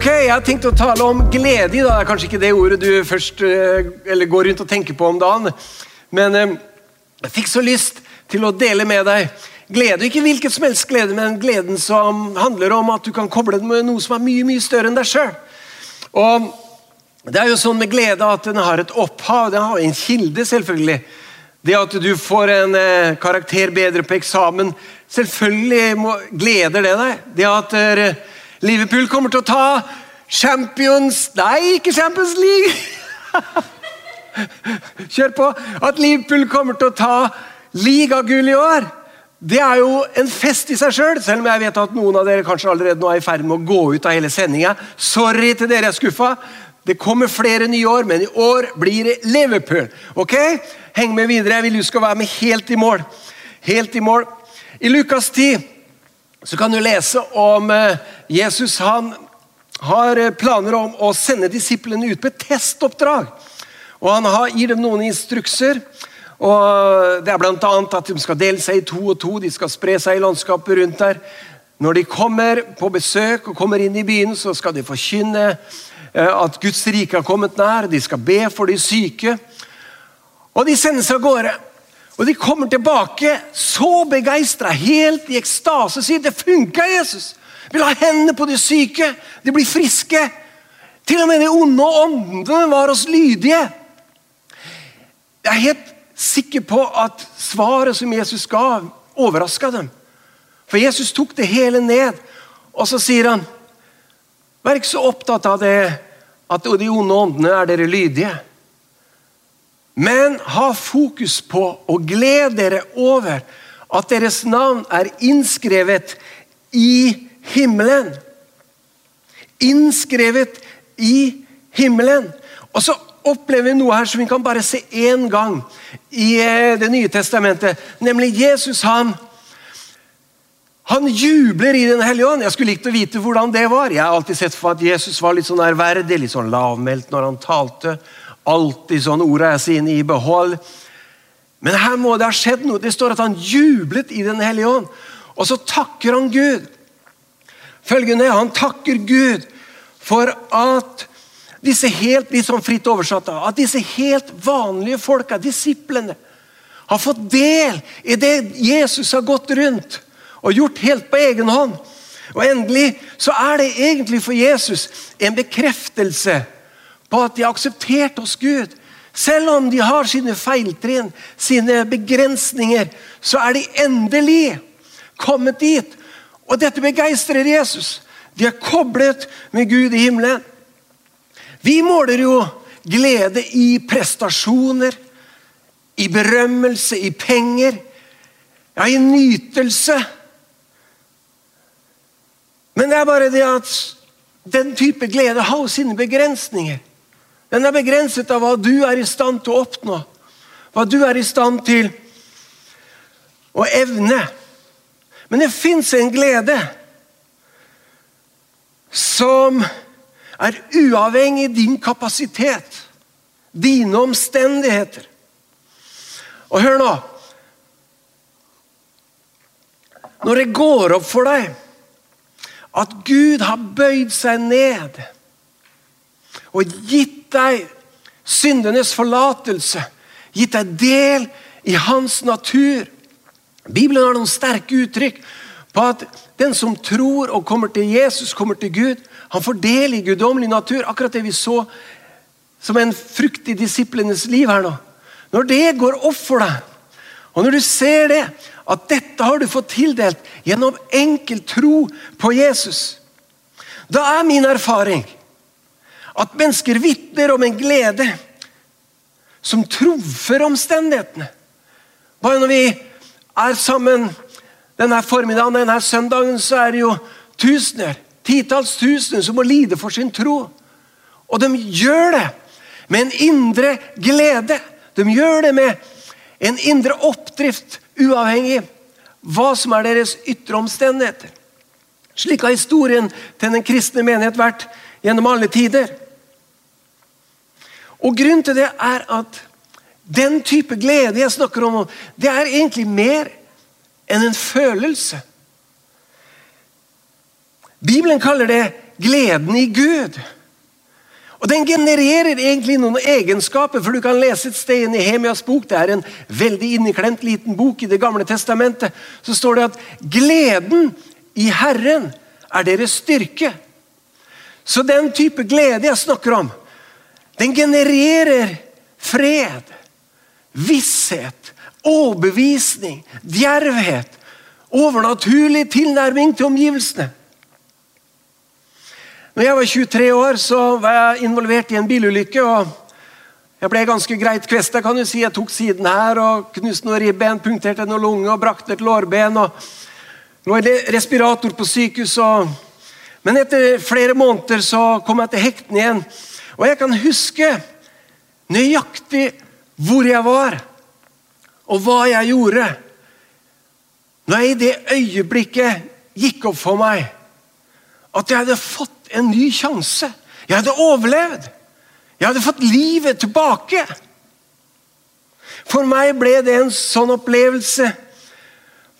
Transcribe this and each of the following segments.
Ok, Jeg har tenkt å tale om glede i. Det er kanskje ikke det ordet du først eh, eller går rundt og tenker på om dagen. Men eh, jeg fikk så lyst til å dele med deg glede. Ikke hvilken som helst glede, men gleden som handler om at du kan koble den med noe som er mye mye større enn deg sjøl. Det er jo sånn med glede at den har et opphav, den har en kilde, selvfølgelig. Det at du får en eh, karakter bedre på eksamen, selvfølgelig gleder det deg. Det at Liverpool kommer til å ta Champions Nei, ikke Champions League! Kjør på! At Liverpool kommer til å ta ligagull i år, det er jo en fest i seg sjøl. Selv, selv om jeg vet at noen av dere kanskje allerede nå er i ferd med å gå ut av hele sendinga. Sorry til dere jeg er skuffa. Det kommer flere nye år, men i år blir det Liverpool. Ok? Heng med videre. Jeg vil du skal være med helt i mål. Helt i mål. I Lukas 10 så kan du lese om eh, Jesus. Han har eh, planer om å sende disiplene ut på et testoppdrag. Og Han har, gir dem noen instrukser. Og Det er bl.a. at de skal dele seg i to og to, de skal spre seg i landskapet rundt der. Når de kommer på besøk og kommer inn i byen, så skal de forkynne eh, at Guds rike har kommet nær. De skal be for de syke. Og de sendes av gårde. Og de kommer tilbake så begeistra, helt i ekstase, sier det funka, Jesus! Vil ha hendene på de syke, de blir friske. Til og med de onde åndene var oss lydige. Jeg er helt sikker på at svaret som Jesus ga, overraska dem. For Jesus tok det hele ned, og så sier han Vær ikke så opptatt av det at de onde åndene er dere lydige. Men ha fokus på og glede dere over at deres navn er innskrevet i himmelen. Innskrevet i himmelen. Og så opplever vi noe her som vi kan bare se én gang i eh, Det nye testamentet. Nemlig Jesus. Han, han jubler i Den hellige ånd. Jeg skulle likt å vite hvordan det var. Jeg har alltid sett for at Jesus var litt sånn ærverdig, litt sånn lavmælt når han talte. Alltid sånn orda sine i behold. Men her må det ha skjedd noe. Det står at han jublet i Den hellige ånd. Og så takker han Gud. Følgende, Han takker Gud for at disse helt litt sånn fritt oversatte, at disse helt vanlige folka, disiplene, har fått del i det Jesus har gått rundt og gjort helt på egen hånd. Og Endelig så er det egentlig for Jesus en bekreftelse på at de har akseptert oss Gud. Selv om de har sine feiltrinn, sine begrensninger, så er de endelig kommet dit. Og dette begeistrer Jesus. De er koblet med Gud i himmelen. Vi måler jo glede i prestasjoner, i berømmelse, i penger, ja, i nytelse. Men det er bare det at den type glede har sine begrensninger. Den er begrenset av hva du er i stand til å oppnå, hva du er i stand til å evne. Men det fins en glede som er uavhengig din kapasitet, dine omstendigheter. Og hør nå Når det går opp for deg at Gud har bøyd seg ned og gitt deg syndenes forlatelse, gitt deg del i hans natur Bibelen har noen sterke uttrykk på at den som tror og kommer til Jesus, kommer til Gud. Han får del i guddommelig natur. Akkurat det vi så som en frukt i disiplenes liv her nå. Når det går opp for deg, og når du ser det, at dette har du fått tildelt gjennom enkel tro på Jesus, da er min erfaring at mennesker vitner om en glede som trumfer omstendighetene. Bare når vi er sammen denne formiddagen, denne søndagen, så er det jo tusener, titalls tusener som må lide for sin tro. Og de gjør det med en indre glede. De gjør det med en indre oppdrift, uavhengig hva som er deres ytre omstendigheter. Slik har historien til den kristne menighet vært gjennom alle tider. Og Grunnen til det er at den type glede jeg snakker om, det er egentlig mer enn en følelse. Bibelen kaller det gleden i Gud. Og Den genererer egentlig noen egenskaper, for du kan lese et sted i Nehemias bok. Det er en veldig inneklemt liten bok i Det gamle testamentet. Så står det at gleden i Herren er deres styrke. Så den type glede jeg snakker om, den genererer fred, visshet, overbevisning, djervhet, overnaturlig tilnærming til omgivelsene. Når jeg var 23 år, så var jeg involvert i en bilulykke. og Jeg ble ganske greit kvesta. kan du si. Jeg tok siden her og knuste noen ribben, punkterte noen lunge og brakte et lårben. og Lå i respirator på sykehus. Og... Men etter flere måneder så kom jeg til hekten igjen. Og jeg kan huske nøyaktig hvor jeg var, og hva jeg gjorde. Når jeg i det øyeblikket gikk opp for meg at jeg hadde fått en ny sjanse. Jeg hadde overlevd. Jeg hadde fått livet tilbake. For meg ble det en sånn opplevelse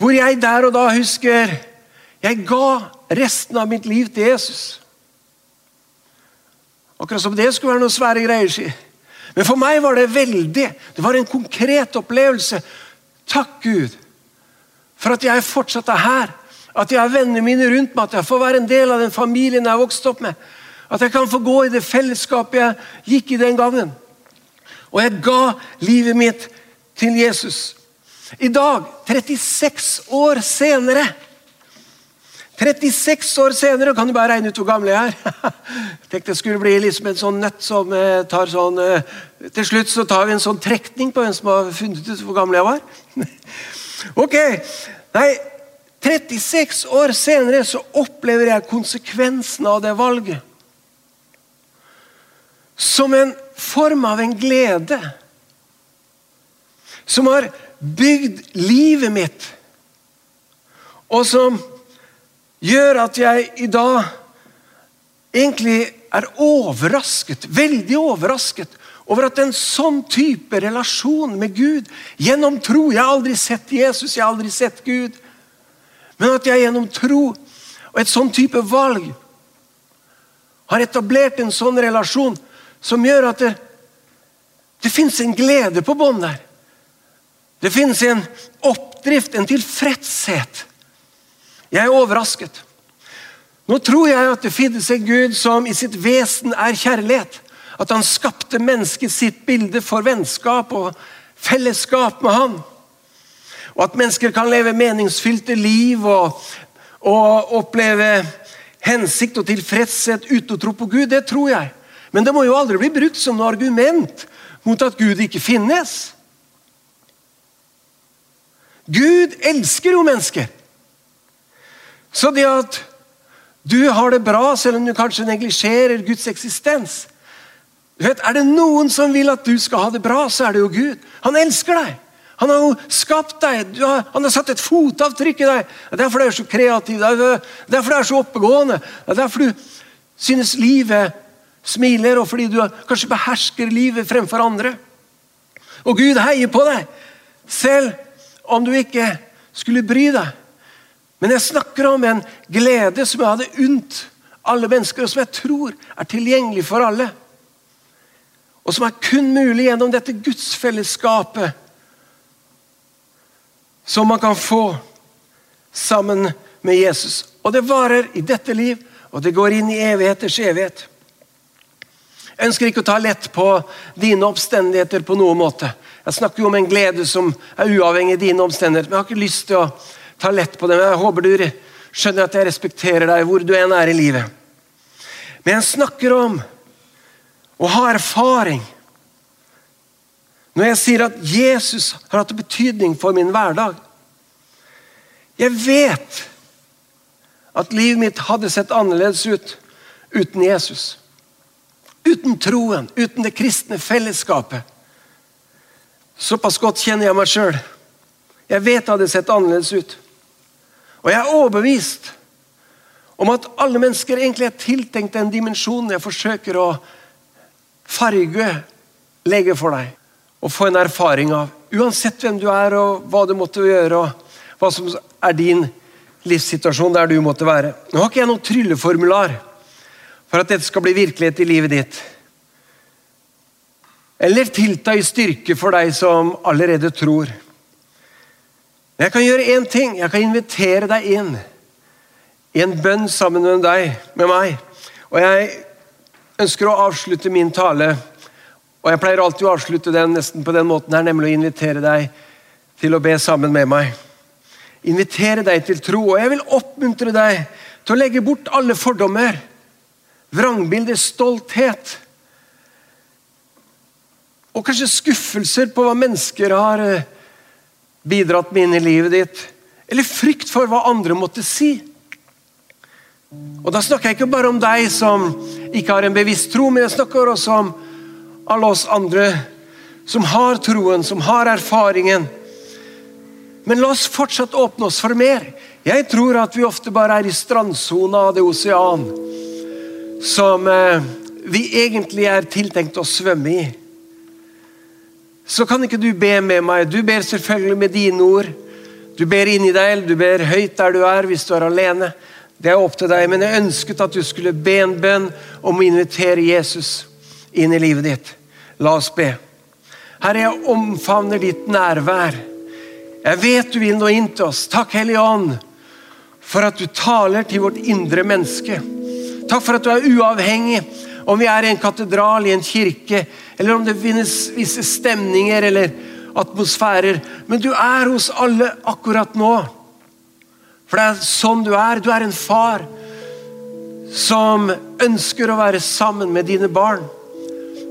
hvor jeg der og da husker Jeg ga resten av mitt liv til Jesus. Akkurat som det skulle være noen svære greier. Men for meg var det veldig. Det var en konkret opplevelse. Takk, Gud, for at jeg fortsatt er her. At jeg har vennene mine rundt meg, at jeg får være en del av den familien jeg har vokst opp med. At jeg kan få gå i det fellesskapet jeg gikk i den gangen. Og jeg ga livet mitt til Jesus. I dag, 36 år senere 36 år senere kan du bare regne ut hvor gammel jeg er. Tenkte det skulle bli liksom en sånn nøtt som eh, tar sånn eh, Til slutt så tar vi en sånn trekning på hvem som har funnet ut hvor gammel jeg var. Ok, nei, 36 år senere så opplever jeg konsekvensen av det valget. Som en form av en glede. Som har bygd livet mitt. Og som gjør at jeg i dag egentlig er overrasket, veldig overrasket, over at en sånn type relasjon med Gud gjennom tro Jeg har aldri sett Jesus, jeg har aldri sett Gud. Men at jeg gjennom tro og et sånn type valg har etablert en sånn relasjon som gjør at det, det fins en glede på bånn der. Det fins en oppdrift, en tilfredshet. Jeg er overrasket. Nå tror jeg at det finnes en Gud som i sitt vesen er kjærlighet. At han skapte mennesket sitt bilde for vennskap og fellesskap med han. Og at mennesker kan leve meningsfylte liv og, og oppleve hensikt og tilfredshet uten å tro på Gud, det tror jeg. Men det må jo aldri bli brukt som noe argument mot at Gud ikke finnes. Gud elsker jo mennesker. Så det at du har det bra, selv om du kanskje neglisjerer Guds eksistens du vet, Er det noen som vil at du skal ha det bra, så er det jo Gud. Han elsker deg. Han har jo skapt deg, har, han har satt et fotavtrykk i deg. Det er derfor du er så kreativ, det er derfor du er så oppegående. Det er derfor du synes livet smiler, og fordi du kanskje behersker livet fremfor andre. Og Gud heier på deg, selv om du ikke skulle bry deg. Men jeg snakker om en glede som jeg hadde unnt alle mennesker, og som jeg tror er tilgjengelig for alle. Og som er kun mulig gjennom dette gudsfellesskapet som man kan få sammen med Jesus. Og det varer i dette liv, og det går inn i evigheters evighet. Jeg ønsker ikke å ta lett på dine omstendigheter på noen måte. Jeg snakker jo om en glede som er uavhengig av dine omstendigheter, men jeg har ikke lyst til å ta lett på det. Men jeg håper du skjønner at jeg respekterer deg hvor du enn er i livet. Men jeg snakker om å ha erfaring når jeg sier at Jesus har hatt betydning for min hverdag Jeg vet at livet mitt hadde sett annerledes ut uten Jesus. Uten troen, uten det kristne fellesskapet. Såpass godt kjenner jeg meg sjøl. Jeg vet det hadde sett annerledes ut. Og jeg er overbevist om at alle mennesker egentlig er tiltenkt den dimensjonen jeg forsøker å farge legge for deg og få en erfaring av. Uansett hvem du er og hva du måtte gjøre, og hva som er din livssituasjon der du måtte være. Nå har ikke jeg noen trylleformular for at dette skal bli virkelighet i livet ditt. Eller tilta i styrke for deg som allerede tror. Men jeg kan gjøre én ting. Jeg kan invitere deg inn i en bønn sammen med deg, med meg. Og jeg ønsker å avslutte min tale, og jeg pleier alltid å avslutte den nesten på den måten her, nemlig å invitere deg til å be sammen med meg. Invitere deg til tro, og jeg vil oppmuntre deg til å legge bort alle fordommer, vrangbilder, stolthet og kanskje skuffelser på hva mennesker har eh, bidratt med inn i livet ditt, eller frykt for hva andre måtte si. Og Da snakker jeg ikke bare om deg som ikke har en bevisst tro, men jeg snakker også om alle oss andre som har troen, som har erfaringen. Men la oss fortsatt åpne oss for mer. Jeg tror at vi ofte bare er i strandsona av det osean som eh, vi egentlig er tiltenkt å svømme i så kan ikke du be med meg. Du ber selvfølgelig med dine ord. Du ber inni deg, eller du ber høyt der du er hvis du er alene. Det er opp til deg, men jeg ønsket at du skulle be en bønn om å invitere Jesus inn i livet ditt. La oss be. Herre, jeg omfavner ditt nærvær. Jeg vet du vil nå inn til oss. Takk, Hellige Ånd, for at du taler til vårt indre menneske. Takk for at du er uavhengig om vi er i en katedral, i en kirke, eller om det finnes visse stemninger eller atmosfærer. Men du er hos alle akkurat nå. For det er sånn du er. Du er en far som ønsker å være sammen med dine barn.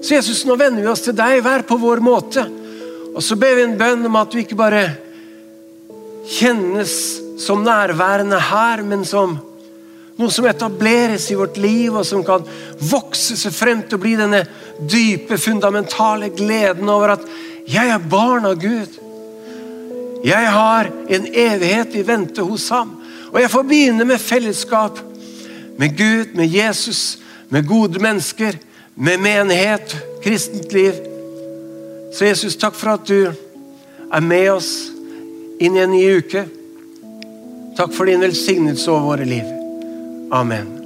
Så Jesus, nå vender vi oss til deg, hver på vår måte. Og så ber vi en bønn om at du ikke bare kjennes som nærværende her, men som noe som etableres i vårt liv, og som kan vokse seg frem til å bli denne dype, fundamentale gleden over at jeg er barn av Gud. Jeg har en evighet i vente hos ham. Og jeg får begynne med fellesskap med Gud, med Jesus, med gode mennesker, med menighet, kristent liv. Så Jesus, takk for at du er med oss inn i en ny uke. Takk for din velsignelse over våre liv. Amen.